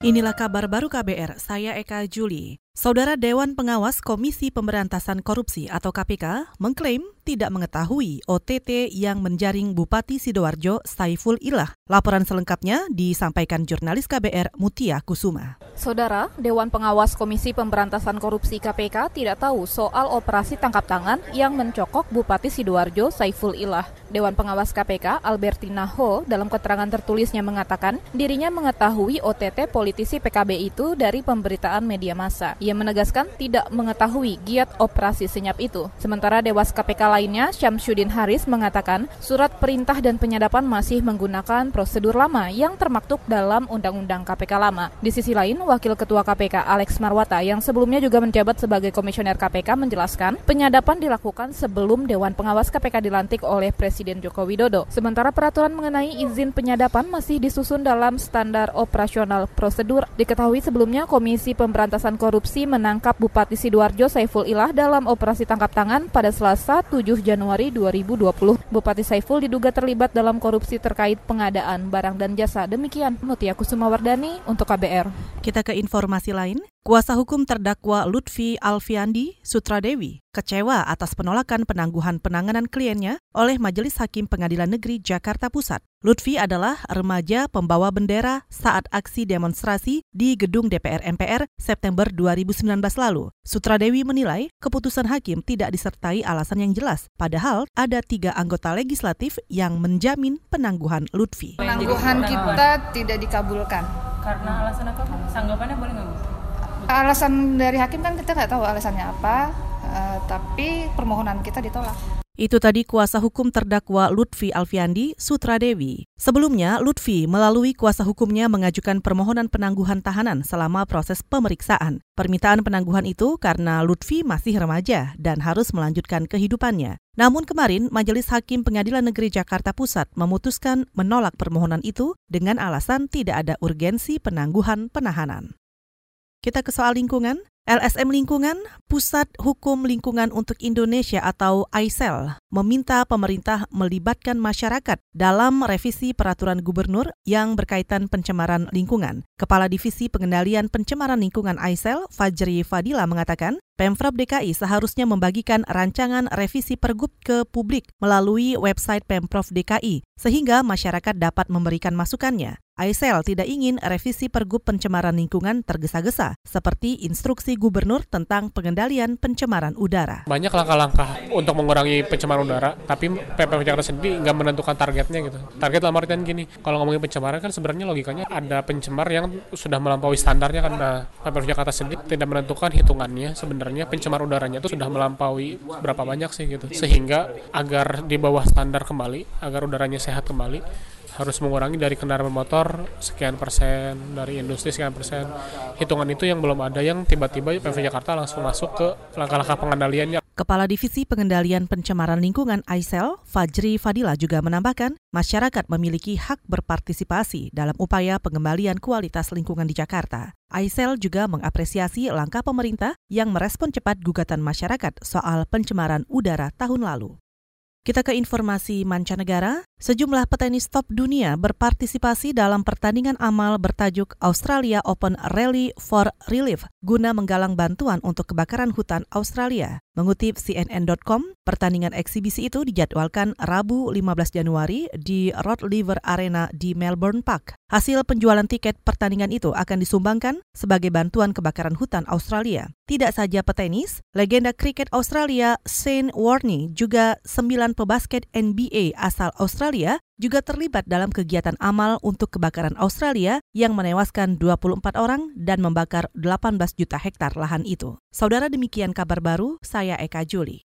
Inilah kabar baru KBR, saya Eka Juli. Saudara Dewan Pengawas Komisi Pemberantasan Korupsi atau KPK mengklaim tidak mengetahui OTT yang menjaring Bupati Sidoarjo Saiful Ilah. Laporan selengkapnya disampaikan jurnalis KBR Mutia Kusuma. Saudara, Dewan Pengawas Komisi Pemberantasan Korupsi KPK tidak tahu soal operasi tangkap tangan yang mencokok Bupati Sidoarjo Saiful Ilah. Dewan Pengawas KPK Albertina Ho dalam keterangan tertulisnya mengatakan dirinya mengetahui OTT politisi PKB itu dari pemberitaan media massa. Ia menegaskan tidak mengetahui giat operasi senyap itu. Sementara Dewas KPK lainnya, Syamsuddin Haris mengatakan surat perintah dan penyadapan masih menggunakan prosedur lama yang termaktub dalam Undang-Undang KPK lama. Di sisi lain, Wakil Ketua KPK Alex Marwata yang sebelumnya juga menjabat sebagai Komisioner KPK menjelaskan penyadapan dilakukan sebelum Dewan Pengawas KPK dilantik oleh Presiden Joko Widodo. Sementara peraturan mengenai izin penyadapan masih disusun dalam standar operasional prosedur. Diketahui sebelumnya Komisi Pemberantasan Korupsi menangkap Bupati Sidoarjo Saiful Ilah dalam operasi tangkap tangan pada Selasa 7 Januari 2020. Bupati Saiful diduga terlibat dalam korupsi terkait pengadaan barang dan jasa. Demikian Mutia Kusuma Wardani untuk KBR. Kita ke informasi lain. Kuasa hukum terdakwa Lutfi Alfiandi Sutradewi kecewa atas penolakan penangguhan penanganan kliennya oleh Majelis Hakim Pengadilan Negeri Jakarta Pusat. Lutfi adalah remaja pembawa bendera saat aksi demonstrasi di gedung DPR MPR September 2019 lalu. Sutradewi menilai keputusan hakim tidak disertai alasan yang jelas, padahal ada tiga anggota legislatif yang menjamin penangguhan Lutfi. Penangguhan kita tidak dikabulkan. Karena alasan apa? Sanggapannya boleh nggak Bu? alasan dari hakim kan kita nggak tahu alasannya apa, uh, tapi permohonan kita ditolak. Itu tadi kuasa hukum terdakwa Lutfi Alfiandi Sutradewi. Sebelumnya, Lutfi melalui kuasa hukumnya mengajukan permohonan penangguhan tahanan selama proses pemeriksaan. Permintaan penangguhan itu karena Lutfi masih remaja dan harus melanjutkan kehidupannya. Namun kemarin, Majelis Hakim Pengadilan Negeri Jakarta Pusat memutuskan menolak permohonan itu dengan alasan tidak ada urgensi penangguhan penahanan. Kita ke soal lingkungan. LSM Lingkungan, Pusat Hukum Lingkungan untuk Indonesia atau AISEL, meminta pemerintah melibatkan masyarakat dalam revisi peraturan gubernur yang berkaitan pencemaran lingkungan. Kepala Divisi Pengendalian Pencemaran Lingkungan AISEL, Fajri Fadila mengatakan, Pemprov DKI seharusnya membagikan rancangan revisi pergub ke publik melalui website Pemprov DKI, sehingga masyarakat dapat memberikan masukannya. Aisel tidak ingin revisi Pergub Pencemaran Lingkungan tergesa-gesa, seperti instruksi gubernur tentang pengendalian pencemaran udara. Banyak langkah-langkah untuk mengurangi pencemaran udara, tapi PPM Jakarta sendiri nggak menentukan targetnya gitu. Target dalam artian gini, kalau ngomongin pencemaran kan sebenarnya logikanya ada pencemar yang sudah melampaui standarnya. Nah, PPM Jakarta sendiri tidak menentukan hitungannya sebenarnya pencemar udaranya itu sudah melampaui berapa banyak sih gitu. Sehingga agar di bawah standar kembali, agar udaranya sehat kembali, harus mengurangi dari kendaraan motor sekian persen, dari industri sekian persen. Hitungan itu yang belum ada yang tiba-tiba PV Jakarta langsung masuk ke langkah-langkah pengendaliannya. Kepala Divisi Pengendalian Pencemaran Lingkungan AISEL, Fajri Fadila juga menambahkan, masyarakat memiliki hak berpartisipasi dalam upaya pengembalian kualitas lingkungan di Jakarta. AISEL juga mengapresiasi langkah pemerintah yang merespon cepat gugatan masyarakat soal pencemaran udara tahun lalu. Kita ke informasi mancanegara. Sejumlah petenis top dunia berpartisipasi dalam pertandingan amal bertajuk Australia Open Rally for Relief guna menggalang bantuan untuk kebakaran hutan Australia. Mengutip CNN.com, pertandingan eksibisi itu dijadwalkan Rabu 15 Januari di Rod Laver Arena di Melbourne Park. Hasil penjualan tiket pertandingan itu akan disumbangkan sebagai bantuan kebakaran hutan Australia. Tidak saja petenis, legenda kriket Australia Shane Warne juga sembilan pebasket NBA asal Australia Australia juga terlibat dalam kegiatan amal untuk kebakaran Australia yang menewaskan 24 orang dan membakar 18 juta hektar lahan itu. Saudara demikian kabar baru, saya Eka Juli.